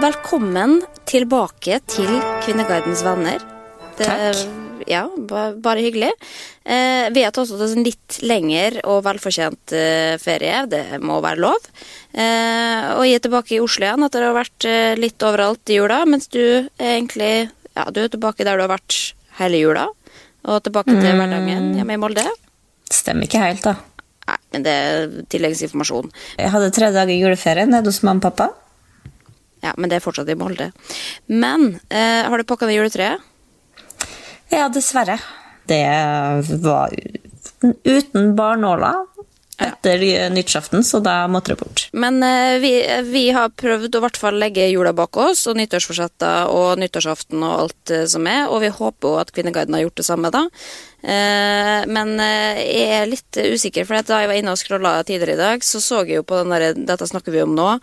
Velkommen tilbake til Kvinnegardens venner. Det, Takk. Ja, bare hyggelig. Eh, vi har tatt oss en litt lengre og velfortjent eh, ferie, det må være lov. Eh, og jeg er tilbake i Oslo igjen etter å ha vært eh, litt overalt i jula, mens du er egentlig ja, du er tilbake der du har vært hele jula. Og tilbake til hverdagen hjemme i Molde. Stemmer ikke helt, da. Nei, men det er tilleggsinformasjon. Jeg hadde tre dager juleferie nede hos mamma og pappa. Ja, men det er fortsatt i Molde. Men eh, har du pakka ned juletreet? Ja, dessverre. Det var uten barnåla etter nyttårsaften, så da måtte det bort. Men eh, vi, vi har prøvd å hvert fall legge jula bak oss, og nyttårsforsetter og nyttårsaften og alt eh, som er, og vi håper jo at Kvinneguiden har gjort det samme da. Eh, men eh, jeg er litt usikker, for da jeg var inne og scrolla tidligere i dag, så så jeg jo på den der, dette snakker vi om nå,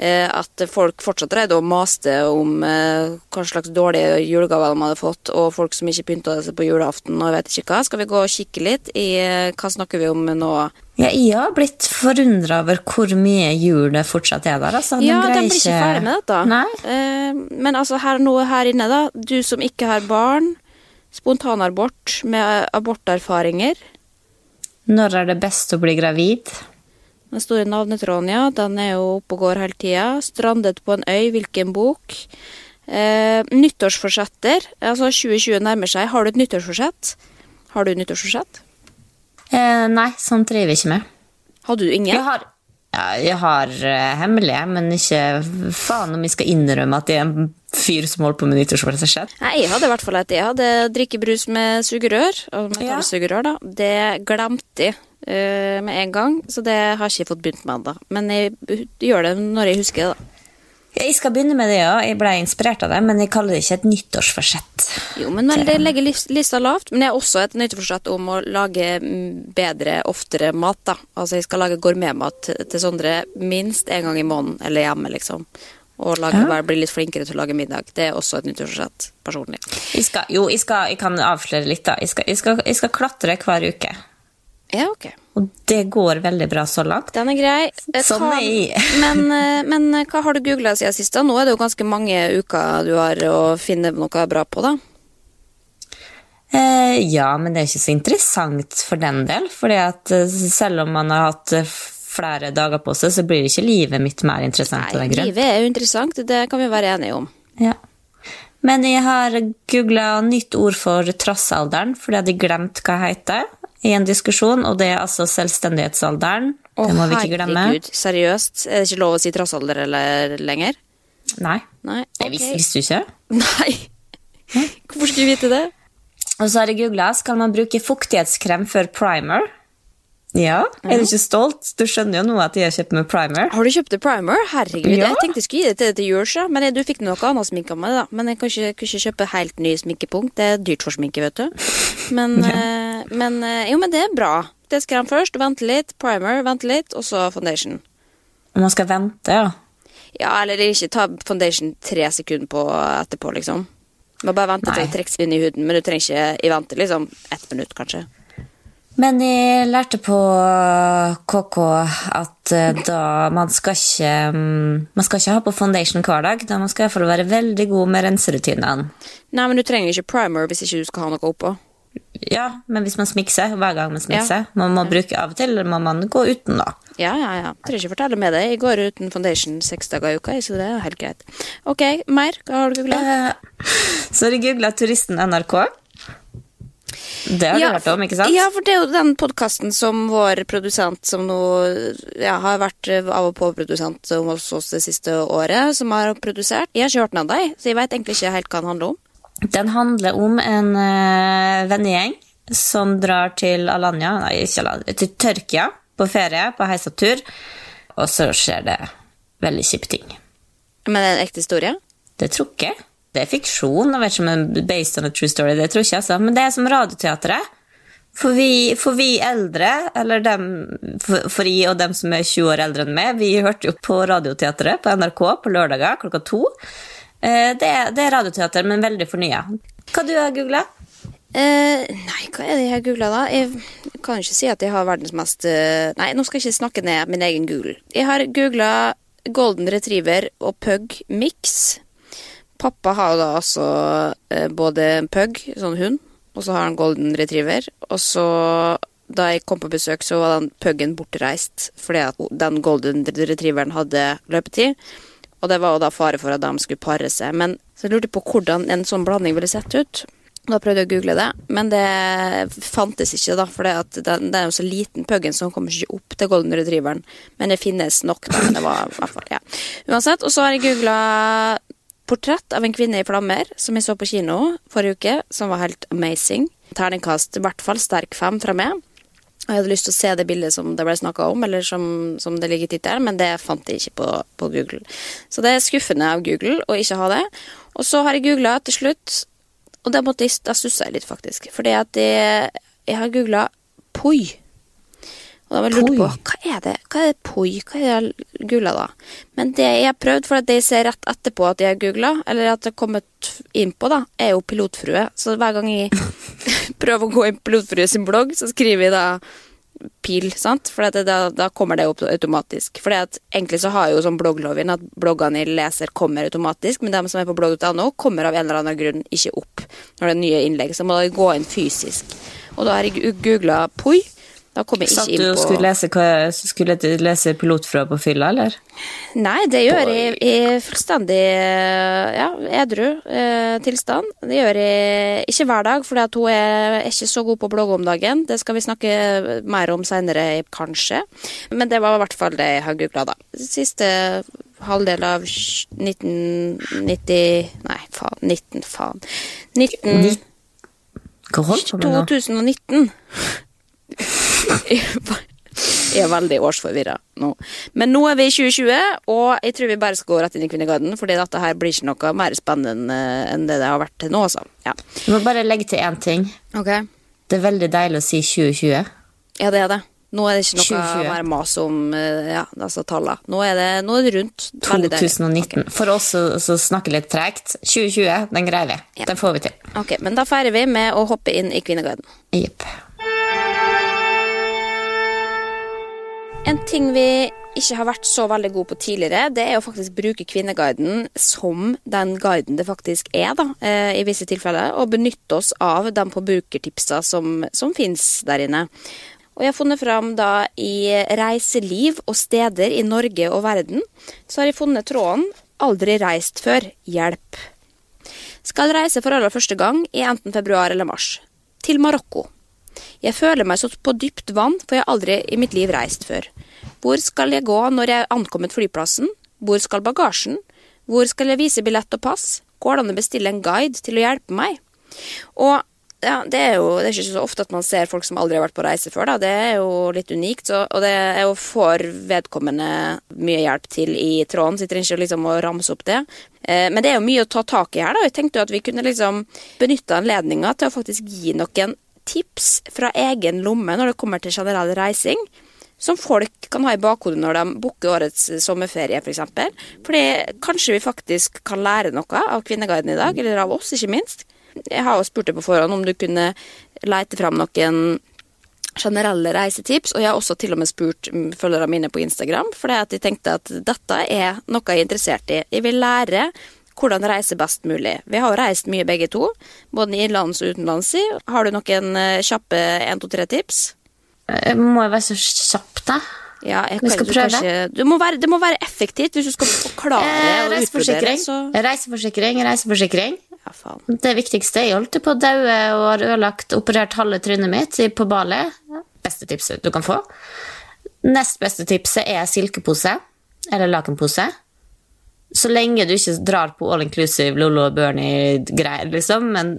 at folk fortsatt dreide og maste om eh, hva slags dårlige julegaver de hadde fått, og folk som ikke pynta seg på julaften og jeg vet ikke hva. Skal vi gå og kikke litt i eh, hva snakker vi om nå? Ja, jeg har blitt forundra over hvor mye jul det fortsatt er der. Altså. Ja, de blir ikke ferdig med dette. Nei. Eh, men altså her, noe her inne, da. Du som ikke har barn. Spontanabort med aborterfaringer. Når er det best å bli gravid? Den store navnetråden, ja. Den er jo oppe og går hele tida. Strandet på en øy, hvilken bok? Eh, nyttårsforsetter. Altså 2020 nærmer seg. Har du et nyttårsforsett? Har du et nyttårsforsett? Eh, nei, sånt driver jeg ikke med. Hadde du ingen? Jeg har, ja, jeg har uh, hemmelige, men ikke faen om jeg skal innrømme at jeg er en fyr som holder på med nyttårsforsett. Nei, jeg hadde i hvert fall et. Jeg hadde drikkebrus med sugerør. og. Metallsugerør, da. Det glemte jeg eh, med en gang, så det har ikke jeg fått begynt med ennå. Men jeg gjør det når jeg husker det, da. Jeg skal begynne med det, ja. Jeg ble inspirert av det, men jeg kaller det ikke et nyttårsforsett. Jo, men vel, det legger lista lavt. Men jeg har også et nyttårsforsett om å lage mm, bedre, oftere mat, da. Altså, jeg skal lage gourmetmat til Sondre minst en gang i måneden, eller hjemme, liksom. Og lage, Ja. bli litt flinkere til å lage middag. Det er også et nyttårsforsett, personlig. Jeg skal, jo, jeg, skal, jeg kan avsløre litt, da. Jeg skal, jeg, skal, jeg skal klatre hver uke. Ja, ok. Og det går veldig bra så langt. Den er grei. Eh, Sånn er jeg. men, eh, men eh, hva har du googla siden sist? Nå er det jo ganske mange uker du har å finne noe bra på, da. Eh, ja, men det er ikke så interessant for den del. fordi at selv om man har hatt flere dager på seg, så blir ikke livet mitt mer interessant Nei, livet er jo interessant, det kan vi være enige om. Ja. Men jeg har googla nytt ord for trassalderen, fordi jeg hadde glemt hva det heter i en diskusjon, og det er altså selvstendighetsalderen. det må vi ikke glemme. herregud, seriøst? Er det ikke lov å si trassalder eller lenger? Nei, Nei. jeg ok. visste, visste du ikke. Nei. Hvorfor skulle vi vite det? Og så har jeg googla skal man bruke fuktighetskrem før primer. Ja, er du ikke stolt? Du skjønner jo nå at jeg har kjøpt meg primer. Har du kjøpt deg primer? Herregud, Ja. jeg tenkte jeg skulle gi det til deg til jul, men jeg- du fikk noe annet sminke av meg, da. Men jeg kan ikke, kan ikke kjøpe helt ny sminkepunkt. Det er dyrt for sminke, vet du. Men, eh, men eh, jo, men det er bra. Det skal han først. Vente litt. Primer, vente litt, og så foundation. Om man skal vente, ja. Ja, eller ikke ta foundation tre sekunder på etterpå, liksom. Man bare vente til Nei. det trekkes inn i huden, men du trenger ikke i vente liksom ett minutt, kanskje. Men jeg lærte på KK at eh, da man skal ikke mm, Man skal ikke ha på foundation hver dag. Da man skal i hvert fall være veldig god med renserutinene. Nei, men du trenger ikke primer hvis ikke du skal ha noe oppå. Ja, men hvis man smikser hver gang man smikser Ja. Man må bruke av og til eller må man gå uten, da. Ja, ja, ja. Trenger ikke fortelle med det. Jeg går uten foundation seks dager i uka, så det er helt greit. Ok, mer? Hva har du googla? Eh, Så har jeg googla Turisten NRK. Det har du hørt om, ikke sant? Ja, for det er jo den podkasten som vår produsent, som nå ja, har vært av og på-produsent hos oss det siste året, som har produsert. Jeg har ikke hørt den av deg, så jeg veit egentlig ikke helt hva den handler om. Den handler om en uh, vennegjeng som drar til Alanya, nei, ikke Alanya, til Tyrkia på ferie, på heisatur, og så skjer det veldig kjipe ting. Men det er en ekte historie? Det tror ikke. Det er fiksjon, jeg vet ikke om det er based on a true story, det tror ikke altså. men det er som radioteatret. For vi, for vi eldre, eller dem, for, for jeg og dem som er 20 år eldre enn meg, vi hørte jo på Radioteatret på NRK på lørdager klokka to. Eh, Det er, det er radioteater, men veldig fornya. Hva du har googla? Eh, nei, hva er det jeg har googla, da? Jeg kan ikke si at jeg har verdens mest eh, Nei, nå skal jeg ikke snakke ned min egen Google. Jeg har googla Golden Retriever og Pug Mix. Pappa har jo da altså både pug, sånn hund, og så har han Golden Retriever. Og så, da jeg kom på besøk, så var den puggen bortreist fordi at den Golden Retrieveren hadde løpetid. Og det var jo da fare for at de skulle pare seg. Men så jeg lurte på hvordan en sånn blanding ville sett ut. Da prøvde jeg å google det, men det fantes ikke, da. For det, den, det er jo så liten puggen, så den kommer ikke opp til golden retrieveren. Men det finnes nok, da. Men det var i hvert fall, ja. Uansett. Og så har jeg googla portrett av en kvinne i flammer, som jeg så på kino forrige uke, som var helt amazing. Terningkast i hvert fall sterk fem fra meg. Og jeg hadde lyst til å se det bildet som det ble snakka om, eller som, som det ligger i tittelen, men det fant jeg ikke på, på Google. Så det er skuffende av Google å ikke ha det. Og så har jeg googla til slutt, og da måtte jeg, da stussa jeg litt, faktisk. Fordi at jeg, jeg har googla poi. Og da var jeg lurt på hva er det Hva er det poi? Hva er det jeg googla da? Men det jeg har prøvd, for at det jeg ser rett etterpå at jeg har googla, eller at det har kommet inn på, da, er jo pilotfrue. Så hver gang jeg prøver å gå inn på pilotfrue sin blogg, så skriver jeg da pil, sant? For det, da, da kommer det opp automatisk. For egentlig så har jeg jo sånn bloggloven at bloggene jeg leser kommer automatisk, men de som er på blogg.no kommer av en eller annen grunn ikke opp når det er nye innlegg. Så må da gå inn fysisk. Og da har jeg googla poi. Da kom jeg Satt ikke du inn og på skulle lese, hva- skulle lese, lese pilotfrø på fylla, eller? Nei, det gjør jeg i fullstendig ja, edru eh, tilstand. Det gjør jeg ikke hver dag, for hun er ikke så god på å blogge om dagen. Det skal vi snakke mer om seinere, kanskje. Men det var i hvert fall det jeg har googla, da. Siste halvdel av 1990 Nei, faen. 19, faen. 19... Hva holdt du på med nå? 2019. Jeg er veldig årsforvirra nå. Men nå er vi i 2020, og jeg tror vi bare skal gå rett inn i Kvinnegarden, fordi dette her blir ikke noe mer spennende enn det det har vært til nå, altså. Ja. Må bare legge til én ting. Okay. Det er veldig deilig å si 2020. Ja, det er det. Nå er det ikke noe 2020. mer mas om eh, ja, altså tallene. Nå er det, nå er det rundt. Veldig deilig. 2019. For oss som snakker litt tregt, 2020, den greier vi. Ja. Den får vi til. Ok, Men da feirer vi med å hoppe inn i Kvinneguiden. Jepp. En ting vi ikke har vært så veldig gode på tidligere, det er å faktisk bruke Kvinneguiden som den guiden det faktisk er, da, eh, i visse tilfeller. Og benytte oss av de forbrukertipsa som, som finnes der inne. Og jeg har funnet fram da i reiseliv og steder i Norge og verden, så har jeg funnet tråden 'Aldri reist før. Hjelp'. Skal reise for aller første gang i enten februar eller mars. Til Marokko. Jeg føler meg så på dypt vann, for jeg har aldri i mitt liv reist før. Hvor skal jeg gå når jeg er ankommet flyplassen? Hvor skal bagasjen? Hvor skal jeg vise billett og pass? Går det an å bestille en guide til å hjelpe meg? Og ja, det er jo det er ikke så ofte at man ser folk som aldri har vært på reise før. da, Det er jo litt unikt. Så, og det er jo får vedkommende mye hjelp til i tråden, så jeg ikke liksom å ramse opp det. Eh, men det er jo mye å ta tak i her. da, Jeg tenkte jo at vi kunne liksom benytte anledninga til å faktisk gi noen tips fra egen lomme når det kommer til generell reising som folk kan ha i bakhodet når de booker årets sommerferie, f.eks. For eksempel. Fordi kanskje vi faktisk kan lære noe av Kvinneguiden i dag, eller av oss, ikke minst. Jeg har jo spurt deg på forhånd om du kunne leite fram noen generelle reisetips, og jeg har også til og med spurt følgerne mine på Instagram, fordi at de tenkte at dette er noe jeg er interessert i. Jeg vil lære hvordan reise best mulig. Vi har jo reist mye begge to, både innenlands og utenlands. Har du noen eh, kjappe 1, 2, 3-tips? Jeg må jo være så kjapp, da. Ja, jeg Vi skal du prøve. Kanskje, du må være, det må være effektivt hvis du skal forklare Eh, og utbrodere. Så, reiseforsikring, reiseforsikring. ja, faen. Det viktigste Jeg holdt på å daue og har ødelagt, operert halve trynet mitt på Bali. Beste tipset du kan få. Nest beste tipset er silkepose eller lakenpose. Så lenge du ikke drar på all inclusive Lollo og Bernie-greier, liksom, men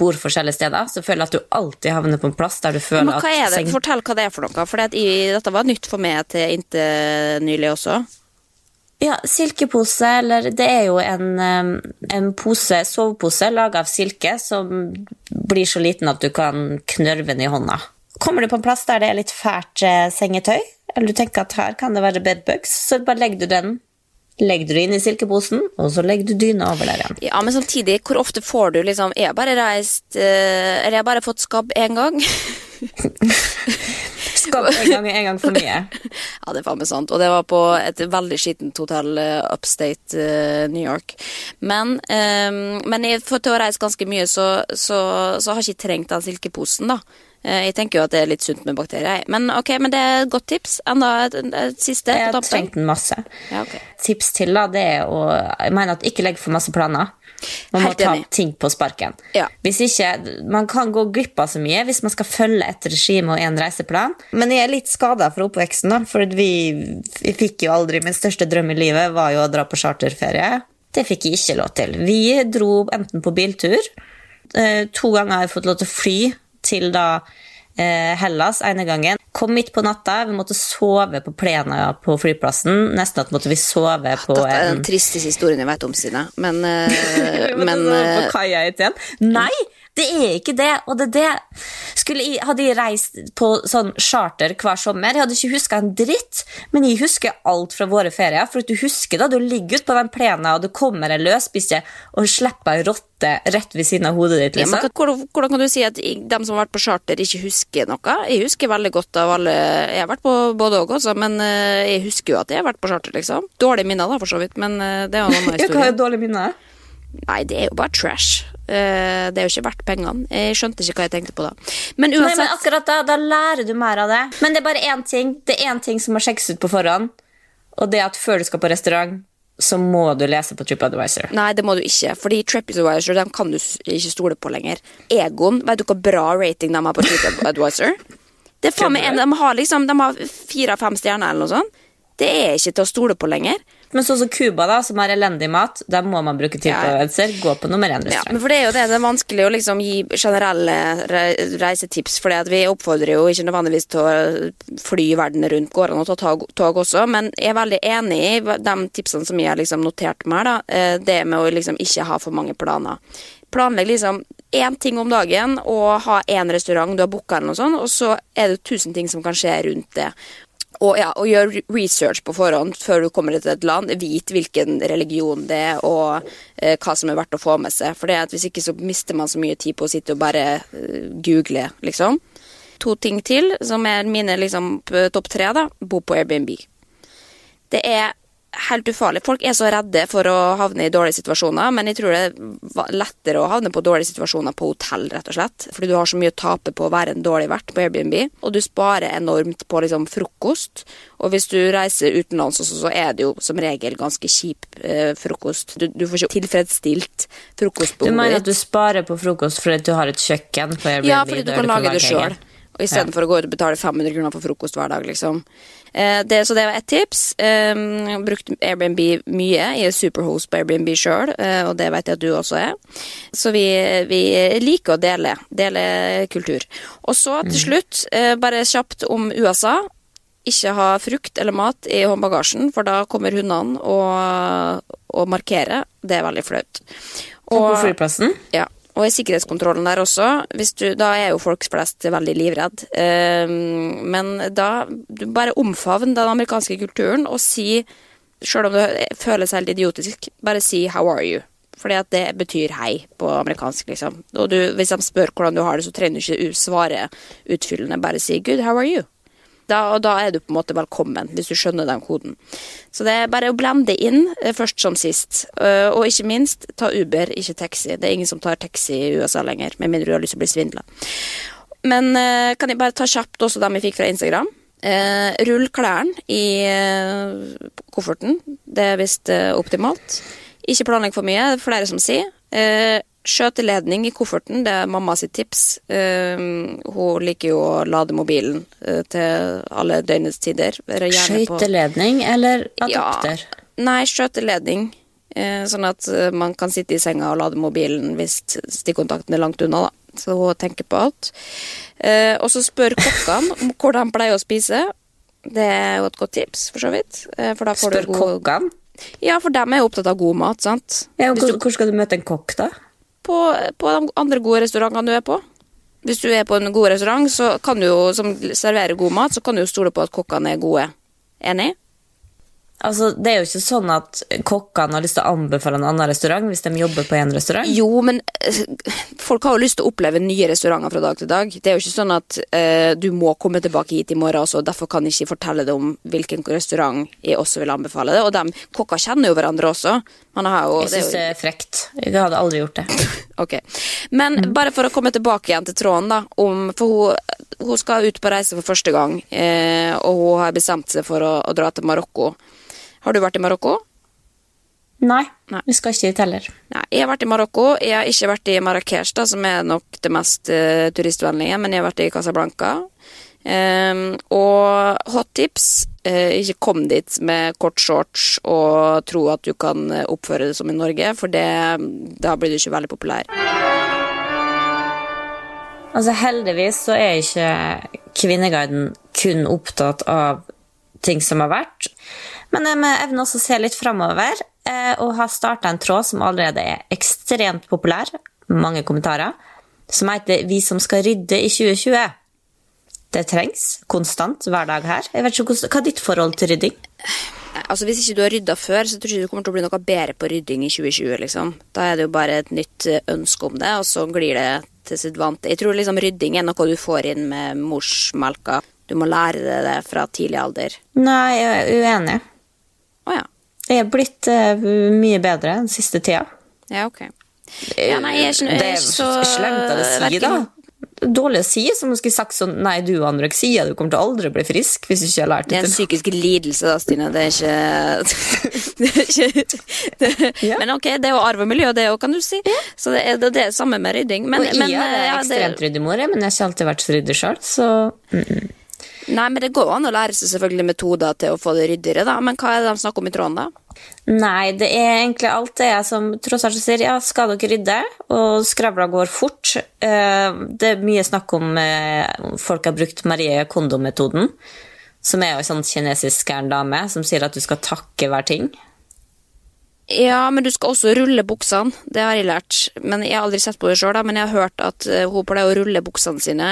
bor forskjellige steder, så føler jeg at du alltid havner på en plass der du føler Men hva er at det? seng- Fortell hva det er for noe, for dette var nytt for meg til inntil nylig også. Ja, silkepose, eller det er jo en, en pose, sovepose laga av silke som blir så liten at du kan knørve den i hånda. Kommer du på en plass der det er litt fælt eh, sengetøy, eller du tenker at her kan det være bedbugs, så bare legger du den legger du det inn i silkeposen, og så legger du dyna over der igjen. Ja, men samtidig, hvor ofte får du liksom Jeg har bare reist eh, Eller jeg har bare fått skabb én gang. Skabb en gang, en gang for mye. Ja, det er faen meg sant. Og det var på et veldig skittent hotell eh, upstate uh, New York. Men, um, men jeg, for til å reise ganske mye, så, så, så har jeg ikke trengt den silkeposen, da. Eh, jeg tenker jo at det er litt sunt med bakterier. Men ok, men det er et godt tips. Enda et, et, siste Jeg har trengt den masse. Ja, okay. Tips til da, det er å Jeg mener at ikke legg for masse planer. Man må ta ting på sparken. Ja. Hvis ikke, Man kan gå glipp av så mye hvis man skal følge et regime og en reiseplan. Men jeg er litt skada fra oppveksten, da, for vi, vi fikk jo aldri Min største drøm i livet var jo å dra på charterferie. Det fikk jeg ikke lov til. Vi dro enten på biltur eh, To ganger har jeg fått lov til å fly til da eh, Hellas ene gangen. Kom midt på natta, vi måtte sove på plena på flyplassen. Nesten at måtte vi sove på Dette er den tristeste historien jeg vet om, Sine. Men, eh, men, men på eh, kaia i. Nei, det er ikke det. Og det er det. Skulle jeg, hadde jeg reist på sånn charter hver sommer, jeg hadde ikke huska en dritt, men jeg husker alt fra våre ferier. For du husker da du ligger ute på den plena, og det kommer en løsbikkje og slipper ei rotte rett ved siden av hodet ditt. ja, men liksom. hvordan, hvordan kan du si at de som har vært på charter, ikke husker noe? Jeg husker veldig godt av alle Jeg har vært på både og også, men eh, jeg husker jo at jeg har vært på charter, liksom. Dårlige minner, da, for så vidt, men eh, det er jo en annen historie. Nei, det er jo bare trash. Eh, Det er jo ikke verdt pengene. Jeg skjønte ikke hva jeg tenkte på da. Men Nei, men akkurat da, da lærer du mer av det. Men det er bare én ting Det er én ting som må sjekkes ut på forhånd, og det er at før du skal på restaurant, så må du lese på TripAdvisor. Nei, det må du ikke, fordi TripAdvisor dem kan du ikke stole på lenger. Egon, vet du hvor bra rating de har på TripAdvisor? Det er faen meg en, de har liksom De har fire av fem stjerner eller noe sånt. Det er ikke til å stole på lenger. Men sånn som Cuba, da, som har elendig mat, der må man bruke TripAdvisor. Gå på nummer Ja, én-restaurant. men for Det er jo det, det er vanskelig å liksom gi generelle reisetips, for vi oppfordrer jo ikke nødvendigvis til å fly verden rundt. Går an å ta tog, tog også, men jeg er veldig enig i de tipsene som jeg har liksom notert meg. da, eh, Det med å liksom ikke ha for mange planer. Planlegg liksom én ting om dagen og ha én restaurant du har booka, og så er det tusen ting som kan skje rundt det. Og, ja, og gjør research på forhånd før du kommer til et land. Vit hvilken religion det er, og eh, hva som er verdt å få med seg. For det at hvis ikke så mister man så mye tid på å sitte og bare eh, google, liksom. To ting til, som er mine liksom, topp tre. da, Bo på Airbnb. Det er helt ufarlig. Folk er så redde for å havne i dårlige situasjoner, men jeg tror det er lettere å havne på dårlige situasjoner på hotell, rett og slett. Fordi du har så mye å tape på å være en dårlig vert på Airbnb, og du sparer enormt på liksom frokost. Og hvis du reiser utenlands også, så er det jo som regel ganske kjip eh, frokost. Du, du får ikke tilfredsstilt Du frokostbehovet mener at du sparer på frokost fordi du har et kjøkken på Airbnb? ja, fordi du kan lage det sjøl. Og istedenfor for å gå ut og betale 500 kroner for frokost hver dag, liksom. Eh, det, så det var ett tips. Eh, brukte Airbnb mye. Jeg er superhost på Airbnb sjøl, eh, og det vet jeg at du også er. Så vi, vi liker å dele. Dele kultur. Og så til slutt, eh, bare kjapt om USA. Ikke ha frukt eller mat i håndbagasjen, for da kommer hundene og, og markerer. Det er veldig flaut. Og på flyplassen? Ja, og i sikkerhetskontrollen der også, du, da er jo folk flest veldig livredd. Ehm, men da bare omfavn den amerikanske kulturen og si, sjøl om det føles helt idiotisk, bare si 'how are you'? Fordi at det betyr hei på amerikansk, liksom. Og du, hvis de spør hvordan du har det, så trenger du ikke svare utfyllende. Bare si 'good, how are you'? Da, og da er du på en måte velkommen, hvis du skjønner den koden. Så det er bare å blende inn, eh, først som sist. Eh, Og ikke minst, ta Uber, ikke taxi. Det er ingen som tar taxi i USA lenger, med mindre du har lyst til å bli svindla. Men eh, kan jeg bare ta kjapt også dem jeg fikk fra Instagram? Rull klærne i kofferten. Det er visst optimalt. Ikke planlegg for mye, det er flere som sier. Eh, skjøteledning i kofferten, det er mamma sitt tips. Uh, hun liker jo å lade mobilen uh, til alle døgnets tider. Skøyteledning eller adapter? ja, nei, skjøteledning. Uh, sånn at eh, man kan sitte i senga og lade mobilen hvis stikkontakten er langt unna, da. Så hun tenker på alt. Eh, og så spør kokkene om hvor de pleier å spise. Det er jo et godt tips, for så vidt. Eh, for Spør god... kokkene? Ja, for dem er jo opptatt av god mat, sant? Ja, hvor, hvor, hvor skal du møte en kokk, da? På, på de andre gode restaurantene du er på. Hvis du er på en god restaurant så kan du jo, som serverer god mat, så kan du jo stole på at kokkene er gode. Enig? Altså, Det er jo ikke sånn at kokkene har lyst til å anbefale en annen restaurant hvis de jobber på en restaurant. Jo, men eh, folk har jo lyst til å oppleve nye restauranter fra dag til dag. Det er jo ikke sånn at uh, du må komme tilbake hit i morgen også, derfor kan jeg ikke fortelle deg om hvilken restaurant jeg også vil anbefale det. Og de kokkene kjenner jo hverandre også. Man har jo, Jeg syns det er frekt. Jeg hadde aldri gjort det. Ok. Men bare for å komme tilbake igjen til tråden, da. Om, for hun, hun skal ut på reise for første gang, eh, og hun har bestemt seg for å, å dra til Marokko. Har du vært i Marokko? Nei, Nei. vi skal ikke dit heller. Nei, jeg har vært i Marokko. Jeg har ikke vært i Marrakech, da, som er nok det mest uh, turistvennlige, men jeg har vært i Casablanca. Um, og hot tips uh, ikke kom dit med kort shorts og tro at du kan eh, oppføre det som i Norge, for det, da blir du ikke veldig populær. Altså Heldigvis så er ikke Kvinneguiden kun opptatt av ting som har vært. Men vi evner også å se litt framover, eh, og har starta en tråd som allerede er ekstremt populær, mange kommentarer, som heter 'Vi som skal rydde i 2020'. Det trengs konstant hver dag her. Jeg vet ikke Hva er ditt forhold til rydding? Altså Hvis ikke du har rydda før, så tror jeg ikke du kommer til å bli noe bedre på rydding i 2020. liksom. Da er det jo bare et nytt eh, ønske om det, og så glir det til sitt vante. Jeg tror liksom rydding er noe du får inn med morsmelka. Du må lære deg det fra tidlig alder. Nei, jeg er uenig. Å ja. Jeg er blitt uh, mye bedre den siste tida. Ja, ok. Ja, nei, jeg er ikke, jeg det er er ikke så slemt av å si, da. Dårlig å si, som om du skulle sagt sånn Nei, du anoreksia, du kommer til å aldri bli frisk hvis du ikke har lært Det er det en psykisk lidelse, da, Stine. Det er ikke, det er ikke det, Ja. Men ok, det er jo arv og miljø, det òg, kan du si. Så det er det, er samme med rydding. Men, Og jeg men, er ja, det- ekstremt ryddig mor, men jeg har ikke alltid vært så ryddig sjøl, så Nei, men det går an å lære seg selvfølgelig metoder til å få det ryddigere, da. Men hva er det de snakker om i tråden, da? Nei, det er egentlig alt det jeg som tross alt sier. Ja, skal dere rydde? Og skravla går fort. Eh, Det er mye snakk om eh, folk har brukt Marie Kondo-metoden, som er jo en sånn kinesisk gæren dame som sier at du skal takke hver ting. Ja, men du skal også rulle buksene. Det har jeg lært. Men Jeg har aldri sett på det sjøl, men jeg har hørt at eh, hun pleier å rulle buksene sine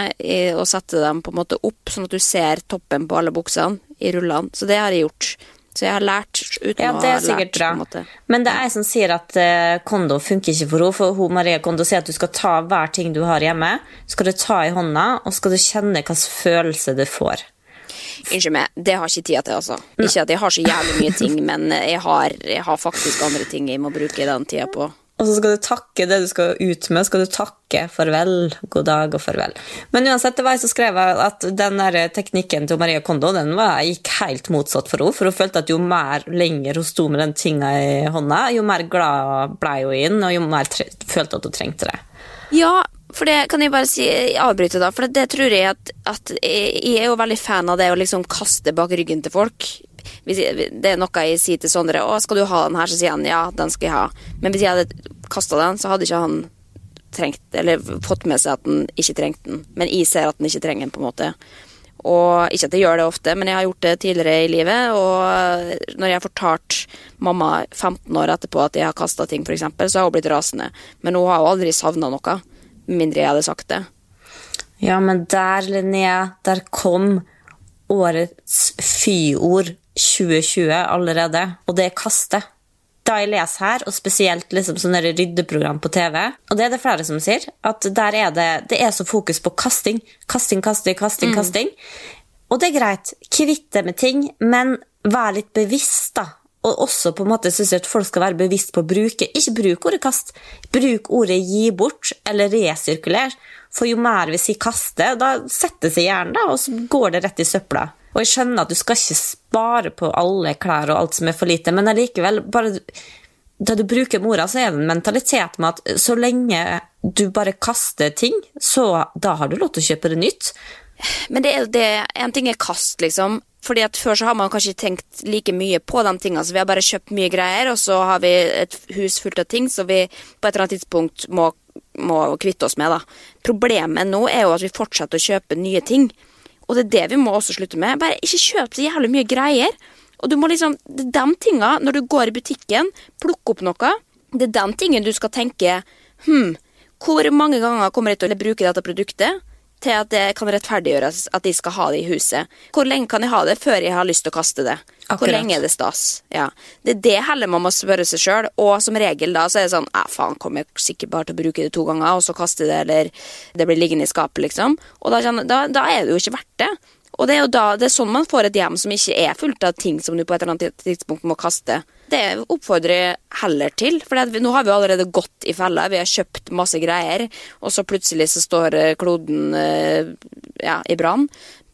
og sette dem på en måte opp, sånn at du ser toppen på alle buksene i rullene. Så det har jeg gjort. Så jeg har lært uten Ja, å det ha er sikkert lært. bra. på en måte. Men det er jeg som sier at eh, kondo funker ikke for henne. For hun Maria Kondo sier at du skal ta hver ting du har hjemme, skal du ta i hånda, og skal du kjenne hvilken følelse du får. Unnskyld meg, det har jeg ikke tida til, altså. Ikke at jeg har så jævlig mye ting, men jeg har, jeg har faktisk andre ting jeg må bruke den tida på. Og så skal du takke det du skal ut med. Skal du takke farvel, god dag og farvel. Men uansett, det var jeg som skrev at den der teknikken til Maria Kondo den var, gikk helt motsatt for henne. For hun følte at jo mer lenger hun sto med den tinga i hånda, jo mer glad ble hun inn, og jo mer tre følte at hun trengte det. Ja, for det kan jeg bare si, avbryte, da. For det, tror jeg at, at jeg, er jo veldig fan av det å liksom kaste bak ryggen til folk. Det er noe jeg sier til Sondre Å, skal du ha den her? Så sier han ja, den skal jeg ha. Men hvis jeg hadde kasta den, så hadde ikke han trengt Eller fått med seg at han ikke trengte den. Men jeg ser at han ikke trenger den, på en måte. Og ikke at jeg gjør det ofte, men jeg har gjort det tidligere i livet. Og når jeg har fortalt mamma 15 år etterpå at jeg har kasta ting, eksempel, så har hun blitt rasende. Men hun har jo aldri savna noe, mindre jeg hadde sagt det. Ja, men der, Linnea, der kom årets fyord 2020 allerede, og det er kaste. Da jeg leser her, og spesielt liksom sånne ryddeprogram på TV, og det er det flere som sier, at der er det, det er så fokus på kasting. Kasting, kasting, kasting, kasting. Og det er greit, kvitt deg med ting, men vær litt bevisst, da. Og også på en måte synes jeg at folk skal være bevisst på å bruke Ikke bruk ordet kast, bruk ordet gi bort eller resirkuler. For jo mer vi sier kaste, da setter seg hjernen, da, og så går det rett i søpla. Og jeg skjønner at du skal ikke spare på alle klær og alt som er for lite, men allikevel, bare da du bruker mora, så er det en mentalitet med at så lenge du bare kaster ting, så da har du lov til å kjøpe det nytt. Men det er jo det En ting er kast, liksom. Fordi at Før så har man kanskje tenkt like mye på de tingene, så vi har bare kjøpt mye greier, og så har vi et hus fullt av ting som vi på et eller annet tidspunkt må, må kvitte oss med. da. Problemet nå er jo at vi fortsetter å kjøpe nye ting. Og det er det vi må også slutte med. Bare ikke kjøp så jævlig mye greier. Og du må liksom, det er de tinga, når du går i butikken, plukke opp noe, det er den tingen du skal tenke Hm, hvor mange ganger kommer jeg til å bruke dette produktet? Til at det kan rettferdiggjøres at de skal ha det i huset. Hvor lenge kan jeg ha det før jeg har lyst til å kaste det? Hvor lenge er det stas? Ja. Det er det heller man må spørre seg sjøl, og som regel da så er det sånn Ja, faen, kommer jeg sikkert bare til å bruke det to ganger, og så kaste det, eller det blir liggende i skapet, liksom. Og da, da, da er det jo ikke verdt det. Og det er jo da, det er sånn man får et hjem som ikke er fullt av ting som du på et eller annet tidspunkt må kaste. Det oppfordrer jeg heller til, for nå har vi allerede gått i fella. Vi har kjøpt masse greier, og så plutselig så står eh, kloden eh, ja, i brann,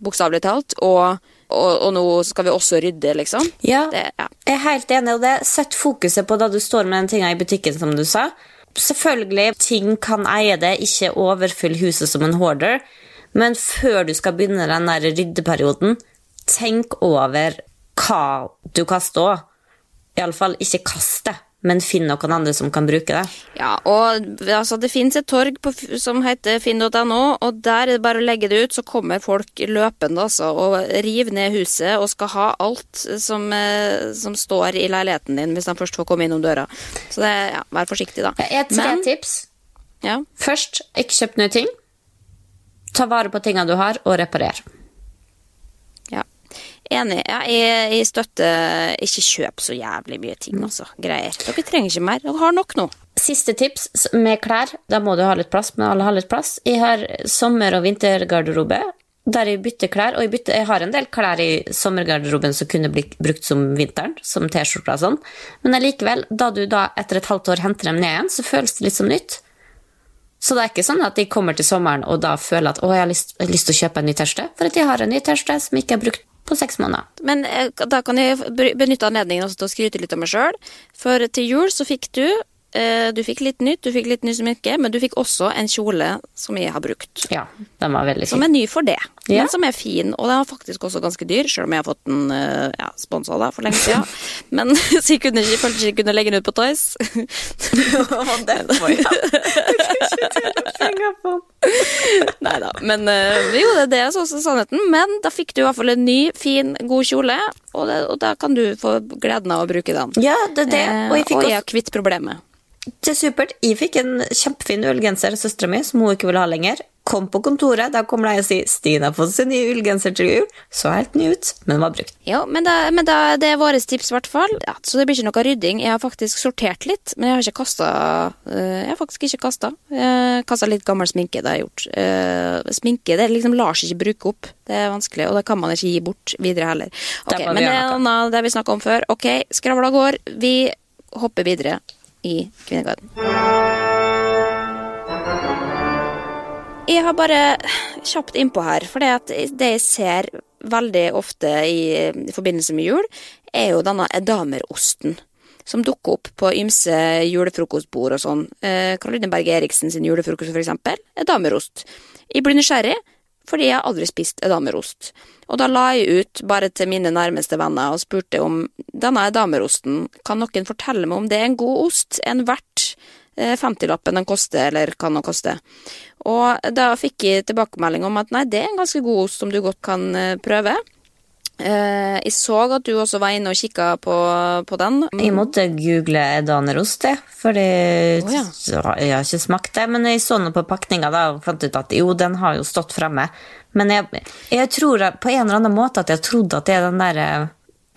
bokstavelig talt. Og, og, og nå skal vi også rydde, liksom. Ja, Det, ja. jeg er helt enig i det. Sett fokuset på da du står med den tinga i butikken, som du sa. Selvfølgelig, ting kan eie det, ikke overfyll huset som en hoarder. Men før du skal begynne den der ryddeperioden, tenk over hva du kaster òg. Iallfall ikke kast det, men finn noen andre som kan bruke det. Ja, og altså, det finnes et torg på, som heter finn.no, og der er det bare å legge det ut, så kommer folk løpende altså, og river ned huset og skal ha alt som, eh, som står i leiligheten din hvis de først får komme innom døra. Så det, ja, vær forsiktig, da. Jeg har tre Men- tips. Ja, Først, ikke kjøp nye ting. Ta vare på tinga du har, og reparer. Enig. Ja, jeg, jeg støtter ikke kjøp så jævlig mye ting, altså. Greier. Dere trenger ikke mer. Dere har nok nå. Siste tips med klær. Da må du ha litt plass, men alle har litt plass. Jeg har sommer- og vintergarderobe der jeg bytter klær. Og jeg, bytter, jeg har en del klær i sommergarderoben som kunne blitt brukt som vinteren, som T-skjorter og sånn. Men allikevel, da du da etter et halvt år henter dem ned igjen, så føles det litt som nytt. Så det er ikke sånn at de kommer til sommeren og da føler at å, jeg har lyst, jeg har lyst til å kjøpe en ny T-skjorte, for at jeg har en ny T-skjorte som ikke er brukt på seks måneder. Men eh, da kan jeg benytte anledningen til å skryte litt av meg sjøl. For til jul så fikk du Du fikk litt nytt, du fikk litt ny smykke, men du fikk også en kjole som jeg har brukt. Ja, den var veldig Som er ny for det, Ja. men som er fin. Og den var faktisk også ganske dyr, selv om jeg har fått den uh, ja, sponsa for lenge siden. Men så jeg, kunne ikke, jeg følte ikke jeg kunne legge den ut på Toys. Nei da. Men eh, jo, det, det er så sannheten. Men da fikk du i hvert fall en ny, fin, god kjole, og, det, og da kan du få gleden av å bruke den. Ja, det er det. Eh, Og jeg fikk og jeg har kvitt problemet. Det er supert. Jeg fikk en kjempefin ullgenser av søstera mi som hun ikke ville ha lenger. kom på kontoret, da kommer de og sier 'Stine har fått seg ny ullgenser til jul'. Så helt ny ut, men var brukt. Jo, men, da, men da, det er våre tips, i hvert fall. Ja, så det blir ikke noe rydding. Jeg har faktisk sortert litt, men jeg har ikke kasta Jeg har faktisk ikke kasta. Kasta litt gammel sminke, det har jeg gjort. Uh, sminke det liksom lar seg ikke bruke opp. Det er vanskelig, og det kan man ikke gi bort videre heller. Ok, Men det er noe det vi snakka om før. Ok, skravla går. Vi hopper videre i Kvinnegarden. Jeg har bare kjapt innpå her, for det jeg ser veldig ofte i, i forbindelse med jul, er jo denne edamerosten. Som dukker opp på ymse julefrokostbord og sånn. Eh, Karoline Berg Eriksen sin julefrokost, for eksempel. Edamerost. Jeg blir nysgjerrig, fordi jeg aldri spist edamerost. Og da la jeg ut bare til mine nærmeste venner og spurte om denne edamerosten, kan noen fortelle meg om det er en god ost, en verdt 50-lappen eh, den koster, eller kan den koste. Og da fikk jeg tilbakemelding om at nei, det er en ganske god ost som du godt kan eh, prøve. Eh, jeg så at du også var inne og kikka på, på, den. Jeg måtte google danerost. Fordi oh, ja. jeg har ikke smakt det. Men jeg så noe på pakninga og fant ut at jo, den har jo stått fremme. Men jeg, jeg tror på en eller annen måte at jeg trodde at det er den derre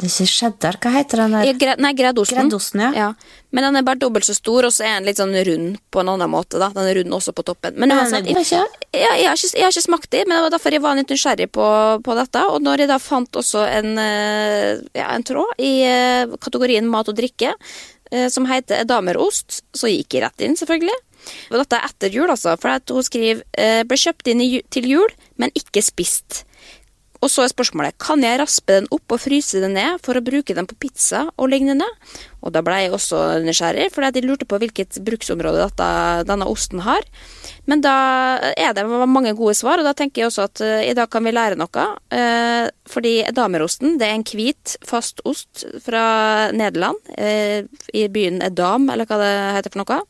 det ikke cheddar, hva heter den der? Ja, gre nei, gredosten. gredosten ja. ja. Men den er bare dobbelt så stor, og så er den litt sånn rund på en annen måte. da. Den er rund også på toppen. Men uansett, jeg, jeg, jeg, jeg, har ikke, jeg har ikke smakt det, men det var derfor jeg var litt nysgjerrig på, på dette. Og når jeg da fant også en, eh, ja, en tråd i eh, kategorien mat og drikke, eh, som heter damerost, så gikk jeg rett inn, selvfølgelig. Og dette er etter jul, altså. For hun skriver ble kjøpt inn til jul, men ikke spist. Og så er spørsmålet kan jeg raspe den opp og fryse den ned for å bruke den på pizza og lignende. Og da ble jeg også nysgjerrig, for de lurte på hvilket bruksområde dette, denne osten har. Men da er det mange gode svar, og da tenker jeg også at uh, i dag kan vi lære noe. Uh, fordi edamerosten det er en hvit, fast ost fra Nederland, uh, i byen Edam, eller hva det heter for noe.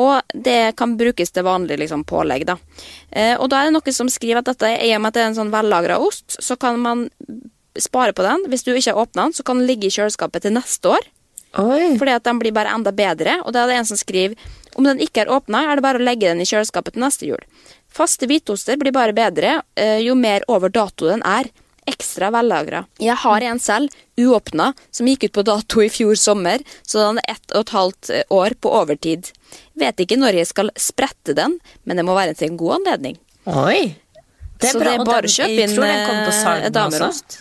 Og det kan brukes til vanlig liksom, pålegg. Da. Eh, og da er det noen som skriver at dette, i og med at det er en sånn vellagra ost, så kan man spare på den. Hvis du ikke har åpna den, så kan den ligge i kjøleskapet til neste år. Oi. Fordi at den blir bare enda bedre. Og da er det en som skriver om den ikke er åpna, er det bare å legge den i kjøleskapet til neste jul. Faste hvitoster blir bare bedre eh, jo mer over dato den er ekstra vellagra. Jeg har en selv, uåpna, som gikk ut på dato i fjor sommer, så den er ett og et halvt eh, år på overtid. Vet ikke når jeg skal sprette den, men det må være til en god anledning. Oi! Det er så bra, det er bare å kjøpe inn eh, damerost.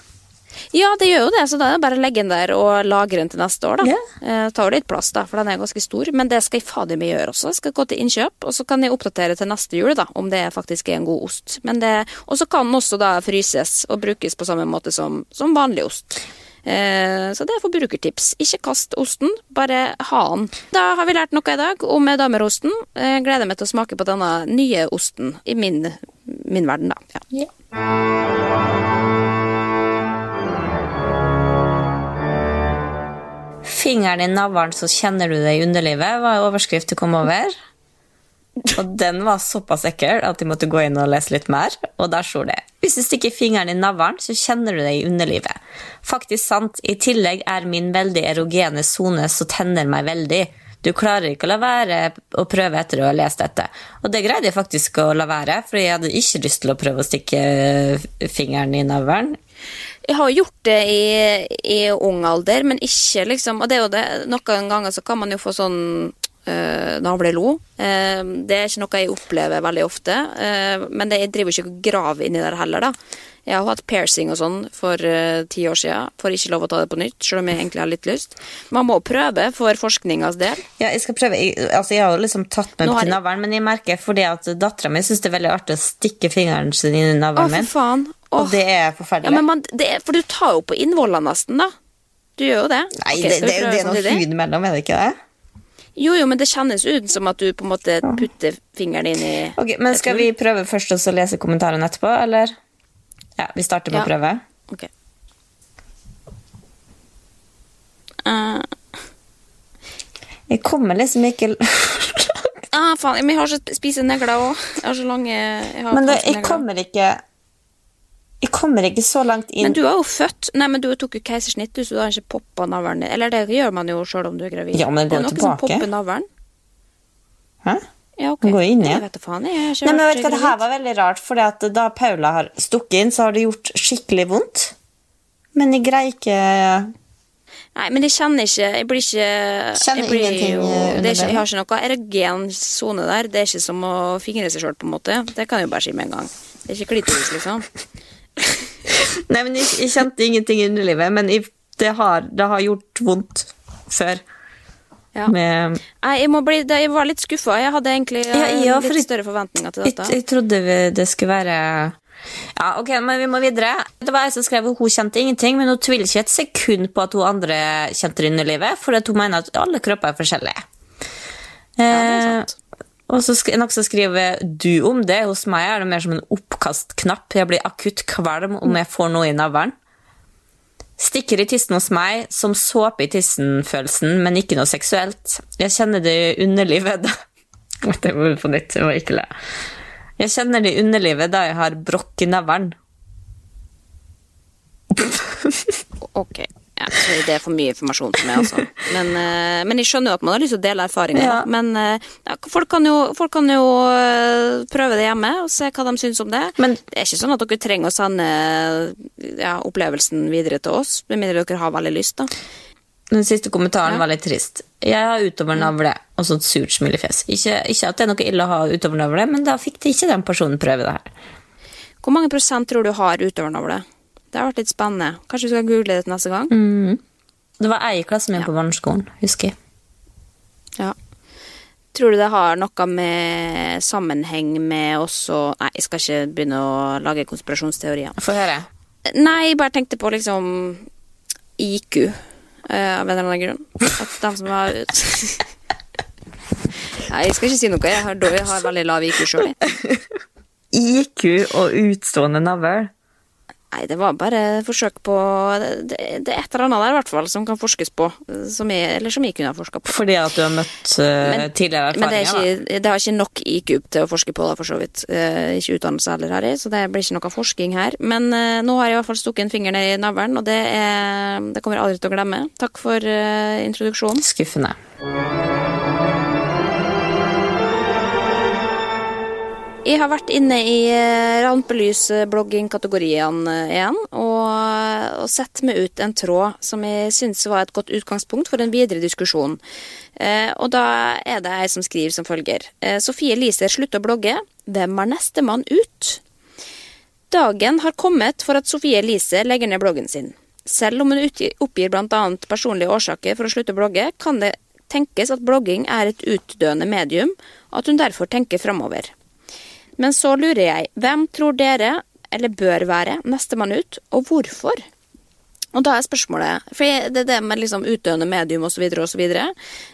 Ja, det gjør jo det, så da er det bare å legge den der og lagre den til neste år, da. Yeah. Eh, tar jo litt plass, da, for den er ganske stor. Men det skal jeg fader meg gjøre også. Jeg skal gå til innkjøp, og så kan jeg oppdatere til neste jul, da, om det faktisk er en god ost. Og så kan den også da fryses og brukes på samme måte som, som vanlig ost. Eh, så det er forbrukertips. Ikke kast osten, bare ha den. Da har vi lært noe i dag om damerosten. Jeg gleder meg til å smake på denne nye osten i min, min verden, da. Ja. Yeah. Fingeren i navlen, så kjenner du det i underlivet, var overskrift du kom over. Og den var såpass ekkel at de måtte gå inn og lese litt mer. Og der sto det Hvis du stikker fingeren i navlen, så kjenner du det i underlivet. Faktisk sant. I tillegg er min veldig erogene sone så tenner meg veldig. Du klarer ikke å la være å prøve etter å ha lest dette. Og det greide jeg faktisk å la være, for jeg hadde ikke lyst til å prøve å stikke fingeren i navlen. Jeg har gjort det i, i ung alder, men ikke liksom Og det er jo det, noen ganger så kan man jo få sånn navlelo. Uh, det er ikke noe jeg opplever veldig ofte. Uh, men det, jeg driver ikke og graver inni der heller, da. Jeg har hatt piercing og sånn for ti år siden. Får ikke lov å ta det på nytt, selv om jeg egentlig har litt lyst. Man må prøve for forskningas del. Ja, jeg skal prøve. Jeg, altså, jeg har jo liksom tatt meg til navlen, men jeg merker fordi at dattera mi syns det er veldig artig å stikke fingeren sin inn i navlen min. Å, for faen. Og det er forferdelig. Ja, man, det er, for du tar jo på innvollene nesten, da. Du gjør jo det. Nei, okay, det, det, det, er noe hud mellom, er det ikke det? Jo, jo, men det kjennes ut som at du på en måte putter fingeren inn i Ok, Men skal vi prøve først og så lese kommentarene etterpå, eller? Ja, vi starter med ja. å prøve. Ok. Uh. Jeg kommer liksom ikke ah, faen. Men jeg har så spise negler òg. Jeg har så lange jeg Men det, jeg kommer ikke jeg kommer ikke så langt inn. Men du er jo født Nei, men du tok jo keisersnitt, så du har ikke poppa navlen. Eller det gjør man jo sjøl om du er gravid. Ja, men det går det er noe tilbake. som popper navlen. Hæ? Ja, ok. Gå inn igjen. Jeg vet da faen, jeg. har ikke Nei, men vet du hva, det her var veldig rart, fordi da Paula har stukket inn, så har det gjort skikkelig vondt. Men jeg greier ikke Nei, men jeg kjenner ikke Jeg blir ikke Kjenner jeg blir ingenting, jo, eh, det ikke, Jeg har ikke noe erogen sone der. Det er ikke som å fingre seg sjøl, på en måte. Det kan jeg jo bare si med en gang. Det er ikke klitoris, liksom. Nei, men jeg, jeg kjente ingenting i underlivet, men jeg, det, har, det har gjort vondt før. Ja. Med, Nei, jeg, bli, det, jeg var litt skuffa. Jeg hadde egentlig Ja, eh, ja, litt jeg- større forventninger til dette. jeg trodde vi- det skulle være Ja, ok, men vi må videre. Det var jeg som skrev at hun kjente ingenting, men hun tviler ikke et sekund på at hun andre kjente det underlivet, for at hun mener at alle kropper er forskjellige. Ja, det er Eh, sant. Og så noen som skriver du om det. Hos meg er det mer som en oppkastknapp. Jeg blir akutt kvalm om jeg får noe i navlen. Stikker i tissen hos meg, som såpe i tissen-følelsen, men ikke noe seksuelt. Jeg kjenner det underlivet da Det var på nytt, jeg må ikke le. Jeg kjenner det underlivet da jeg har brokk i navlen. Ok. Ja, det er for mye informasjon for meg, altså. Men, eh, men jeg skjønner jo at man har lyst til å dele erfaringer. Ja. Men eh, ja, folk kan jo, folk kan jo eh, prøve det hjemme og se hva de syns om det. Men- det er ikke sånn at dere trenger å sende ja, opplevelsen videre til oss, med mindre dere har veldig lyst. da. Den siste kommentaren var litt trist. Jeg har utover navle og sånt surt smilefjes. Ikke, ikke at det er noe ille å ha utover navle, men da fikk ikke den personen prøve det her. Hvor mange prosent tror du har utøvernavle? Det har vært litt spennende. Kanskje vi skal google det til neste gang? Det var ei i klassen min Ja. på barneskolen, husker jeg. Ja. Tror du det har noe med sammenheng med også Nei, jeg skal ikke begynne å lage konspirasjonsteorier. Få høre. Nei, jeg bare tenkte på liksom IQ, uh, av en eller annen grunn. At de som har Nei, jeg skal ikke si noe. Jeg har, jeg har veldig lav IQ sjøl. IQ og utstående navl. Nei, det var bare forsøk på det, det er et eller annet der i hvert fall som kan forskes på. Som jeg, eller som jeg kunne ha forska på. Fordi at du har møtt uh, Men- tidligere Men det, er ikke, da. det har ikke nok IQ til å forske på, da, for så vidt. Uh, ikke utdannelse heller, her i, så det blir ikke noe forskning her. Men uh, nå har jeg i hvert fall stukket en finger ned i navlen, og det, er, det kommer jeg aldri til å glemme. Takk for introduksjonen. Skuffende. Jeg har vært inne i eh, rampelys-blogging-kategoriene eh, igjen, og, og sett meg ut en tråd som jeg syns var et godt utgangspunkt for en videre diskusjon. Eh, og da er det ei som skriver som følger. Eh, Sofie Liser slutter å blogge. Hvem er nestemann ut? Dagen har kommet for at Sofie Elise legger ned bloggen sin. Selv om hun oppgir bl.a. personlige årsaker for å slutte å blogge, kan det tenkes at blogging er et utdøende medium, og at hun derfor tenker framover. Men så lurer jeg, hvem tror dere, eller bør være, nestemann ut, og hvorfor? Og da er spørsmålet For det er det med liksom utdøende medium osv. osv.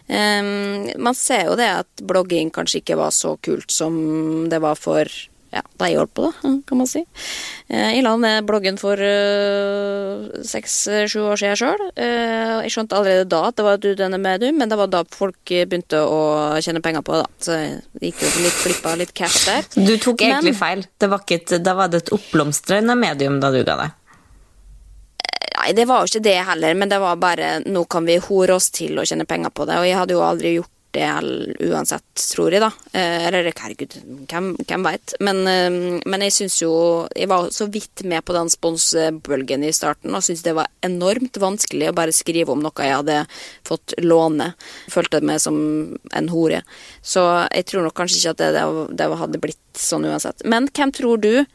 Um, man ser jo det at blogging kanskje ikke var så kult som det var for ja, da jeg holdt på, da, kan man si. Eh, Jeg la ned bloggen for seks-sju år siden sjøl. Jeg skjønte allerede da at det var et utdøende medium, men det var da folk begynte å tjene penger på det. da. Så jeg gikk jo litt glipp av litt cash der. Du tok egentlig Men- feil. Det var et, da var det et oppblomstrende medium da du ga deg. Nei, det var jo ikke det heller, men det var bare nå kan vi hore oss til å tjene penger på det, og jeg hadde jo aldri gjort hell- uansett, tror jeg, da. Eh, eller herregud, hvem, hvem veit. Men, eh, men jeg syns jo Jeg var så vidt med på den sponsbølgen i starten, og syntes det var enormt vanskelig å bare skrive om noe jeg hadde fått låne. Følte meg som en hore. Så jeg tror nok kanskje ikke at det, det hadde blitt sånn uansett. Men hvem tror du,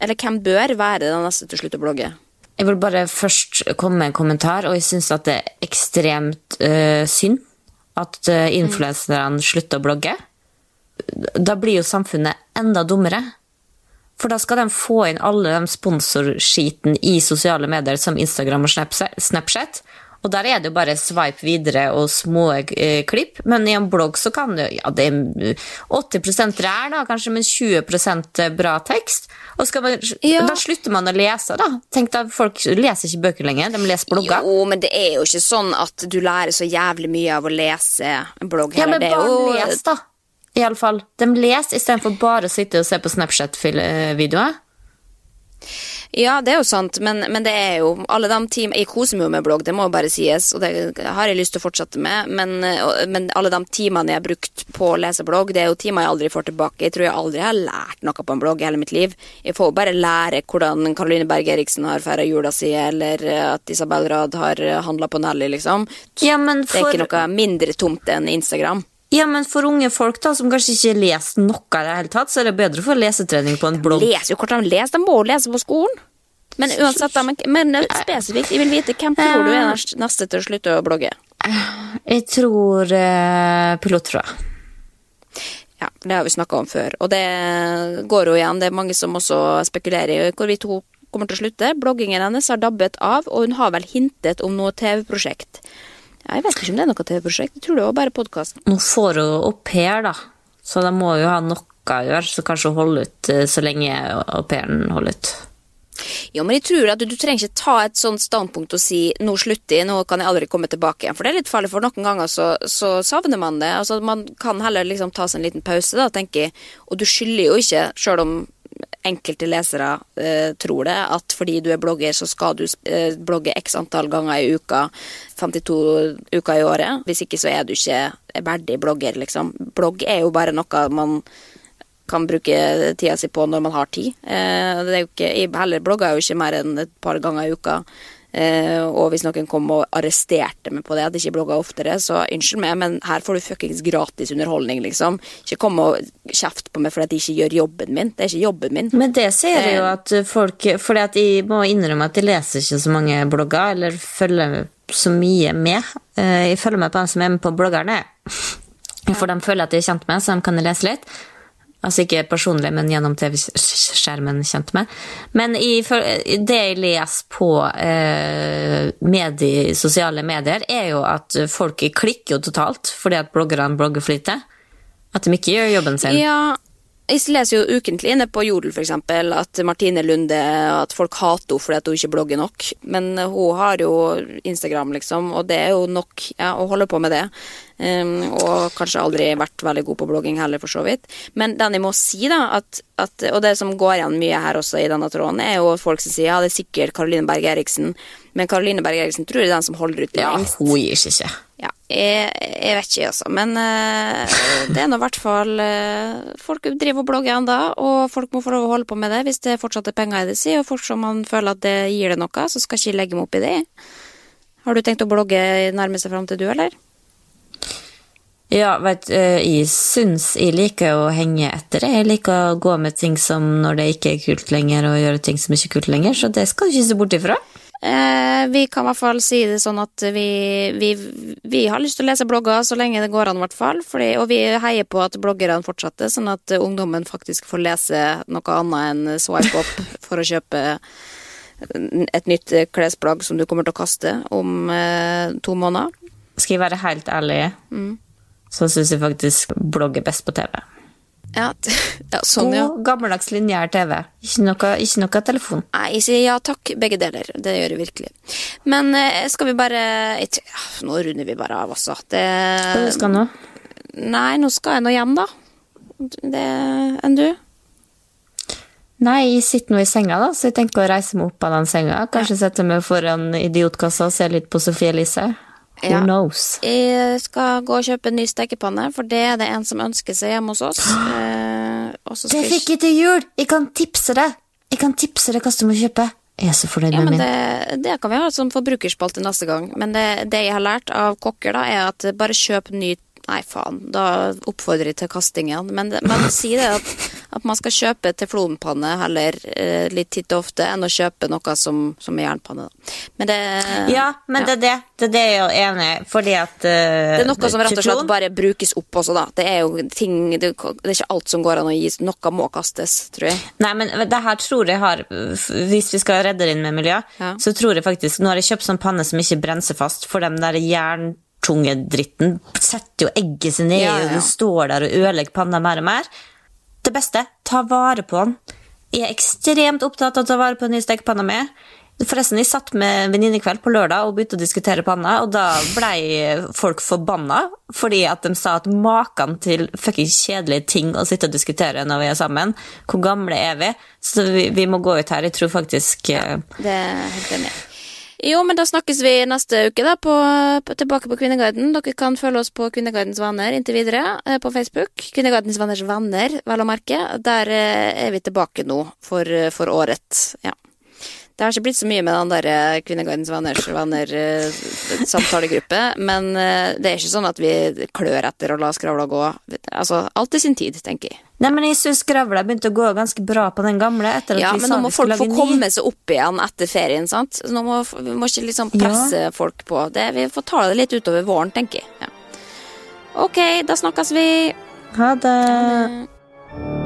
eller hvem bør være den neste til å slutte å blogge? Jeg vil bare først komme med en kommentar, og jeg syns at det er ekstremt øh, synd at uh, influenserne slutter å blogge. Da blir jo samfunnet enda dummere. For da skal de få inn alle de sponsorskiten i sosiale medier som Instagram og Snapchat. Og der er det jo bare swipe videre og små eh, klipp. Men i en blogg så kan det ja, det er eh, 80% ræl, da, kanskje, men 20% bra tekst. Og man, Ja. da slutter man å lese, da. Tenk da, Folk leser ikke bøker lenger, de leser blogger. Jo, men det er jo ikke sånn at du lærer så jævlig mye av å lese en blogg Ja, men bare jo les, da. Iallfall. De leser istedenfor bare å sitte og se på Snapchat-videoer. Ja, det er jo sant, men, men det er jo alle de team, Jeg koser meg jo med blogg, det må jo bare sies, og det har jeg lyst til å fortsette med, men, men alle de timene jeg har brukt på å lese blogg, det er jo timer jeg aldri får tilbake. Jeg tror jeg aldri har lært noe på en blogg i hele mitt liv. Jeg får jo bare lære hvordan Caroline Berg Eriksen har feira jula si, eller at Isabel Rad har handla på Nelly, liksom. Ja, men Det er ikke noe mindre tomt enn Instagram. Ja, men for unge folk da, som kanskje ikke leser noe i det hele tatt, så er det bedre å få lesetrening på en blogg. Leser jo hvordan de leser, de må lese på skolen. Men uansett, da, men, men spesifikt, jeg vil vite hvem tror du er neste til å slutte å blogge? Jeg tror eh, pilotfrua. Ja, det har vi snakka om før. Og det går jo igjen. Det er mange som også spekulerer i hvorvidt hun kommer til å slutte. Bloggingen hennes har dabbet av, og hun har vel hintet om noe TV-prosjekt. Jeg vet ikke om det er noe TV-prosjekt. Jeg tror det var bare podkast. Nå får hun au pair, da, så de må jo ha noe å gjøre, så kanskje hun holder ut eh, så lenge au pairen holder ut. Jo, men jeg tror at du, du trenger ikke ta et sånt standpunkt og si 'nå slutter jeg, nå kan jeg aldri komme tilbake igjen'. For det er litt farlig, for noen ganger så, så savner man det. Altså, Man kan heller liksom ta seg en liten pause, da, tenker jeg. Og du skylder jo ikke, sjøl om enkelte lesere eh, tror det, at fordi du er blogger, så skal du eh, blogge x antall ganger i uka. 52 uker i året. Hvis ikke så er du ikke verdig blogger, liksom. Blogg er jo bare noe man kan bruke tida si på når man har tid. Eh, det er jo ikke, jeg heller blogger jo ikke mer enn et par ganger i uka. Eh, og hvis noen kom og arresterte meg på det, at jeg ikke blogga oftere, så unnskyld meg, men her får du fuckings gratis underholdning, liksom. Ikke kom og kjeft på meg fordi jeg ikke gjør jobben min. Det er ikke jobben min. Men det ser jeg jo at folk For jeg må innrømme at jeg leser ikke så mange blogger, eller følger så mye med. Eh, Jeg følger med på dem som er med på bloggerne. For de føler at de er kjent med, så de kan lese litt. Altså ikke personlig, men gjennom TV-skjermen kjent med. Men i, det jeg leser på eh, medie, sosiale medier, er jo at folk klikker jo totalt fordi at bloggerne blogger for lite. At de ikke gjør jobben sin. Ja, jeg leser jo ukentlig inne på Jodel eksempel, at Martine Lunde At folk hater henne fordi hun ikke blogger nok. Men hun har jo Instagram, liksom, og det er jo nok ja, å holde på med det. Um, og kanskje aldri vært veldig god på blogging heller, for så vidt. Men den jeg må si, da, at, at Og det som går igjen mye her også i denne tråden, er jo folk som sier ja, det er sikkert Karoline Berg Eriksen. Men Karoline Berg Eriksen tror jeg er den som holder ut Ja, hun gir seg ikke. Ja, jeg, jeg vet ikke, også, Men uh, det er nå i hvert fall uh, Folk driver og blogger ennå, og folk må få lov å holde på med det hvis det fortsatt er penger i det, si. Og folk som man føler at det gir det noe, så skal ikke jeg legge meg opp i det. Har du tenkt å blogge nærmeste framtid, du, eller? Ja, vet, eh, jeg syns jeg liker å henge etter. det. Jeg liker å gå med ting som når det ikke er kult lenger, og gjøre ting som ikke er kult lenger, så det skal du ikke se bort ifra. Eh, vi kan i hvert fall si det sånn at vi, vi, vi har lyst til å lese blogger så lenge det går an, i hvert fall. Fordi, og vi heier på at bloggerne fortsetter, sånn at ungdommen faktisk får lese noe annet enn swipe up for å kjøpe et nytt klesplagg som du kommer til å kaste om eh, to måneder. Skal jeg være helt ærlig, så syns jeg faktisk blogg er best på TV. Ja, ja sånn, ja. God, gammeldags lineær TV. Ikke noe, ikke noe telefon. Nei, jeg sier ja takk, begge deler. Det gjør jeg virkelig. Men eh, skal vi bare jeg Nå runder vi bare av, altså. Det, Hva du nå? Nei, nå skal jeg nå hjem, da. Det Enn du? Nei, jeg sitter nå i senga, da, så jeg tenker å reise meg opp av den senga. Kanskje sette meg foran idiotkassa og se litt på Sofie Elise. Who Ja. knows? Jeg skal gå og kjøpe en ny stekepanne, for det er det en som ønsker seg hjemme hos oss. Eh, Det fikk jeg til jul! Jeg kan tipse deg! Jeg kan tipse deg hva du må kjøpe. Jeg er så fornøyd Ja, med men min. det, det kan vi ha som forbrukerspalte neste gang. Men det, det jeg har lært av kokker, da, er at bare kjøp ny Nei, faen, da oppfordrer jeg til kasting igjen. Men, men si det at, at man skal kjøpe teflonpanne heller eh, litt titt og ofte enn å kjøpe noe som, som er jernpanne. Men det Ja, men det er det. Det er det jeg er enig i. Fordi at uh, Det er noe som rett og slett teflon- bare brukes opp også, da. Det er jo ting Det, det er ikke alt som går an å gi. Noe må kastes, tror jeg. Nei, men det her tror jeg har Hvis vi skal redde det inn med miljø, Ja. så tror jeg faktisk Nå har jeg kjøpt sånn panne som ikke brenser fast, for den der jerntunge dritten setter jo egget sitt ned, Ja, ja, og du står der og ødelegger panna mer og mer. Det beste, ta vare på den. Jeg er ekstremt opptatt av å ta vare på den nye stekepanna mi. Forresten, jeg satt med venninnekveld på lørdag og begynte å diskutere panna, og da blei folk forbanna fordi at de sa at maken til fuckings kjedelige ting å sitte og diskutere når vi er sammen. Hvor gamle er vi? Så vi, vi må gå ut her. Jeg tror faktisk ja, Det er helt enig. Jo, men da snakkes vi neste uke, da, på, på, tilbake på Kvinneguiden. Dere kan følge oss på Kvinneguidens venner inntil videre eh, på Facebook. Kvinneguidens venners venner, vel å merke. Der eh, er vi tilbake nå for, for året. Ja. Det har ikke blitt så mye med den der eh, Kvinneguidens venner-samtalegruppe, men det er ikke sånn at vi klør etter å la skravla gå. Altså, alt i sin tid, tenker jeg. Nei, men jeg syns skravla begynte å gå ganske bra på den gamle. ja, vi men nå må folk få komme seg opp igjen etter ferien, sant. Så Nå må, vi må ikke liksom presse folk på det. Vi får ta det litt utover våren, tenker jeg. Ja. Ok, da snakkes vi. Ha det.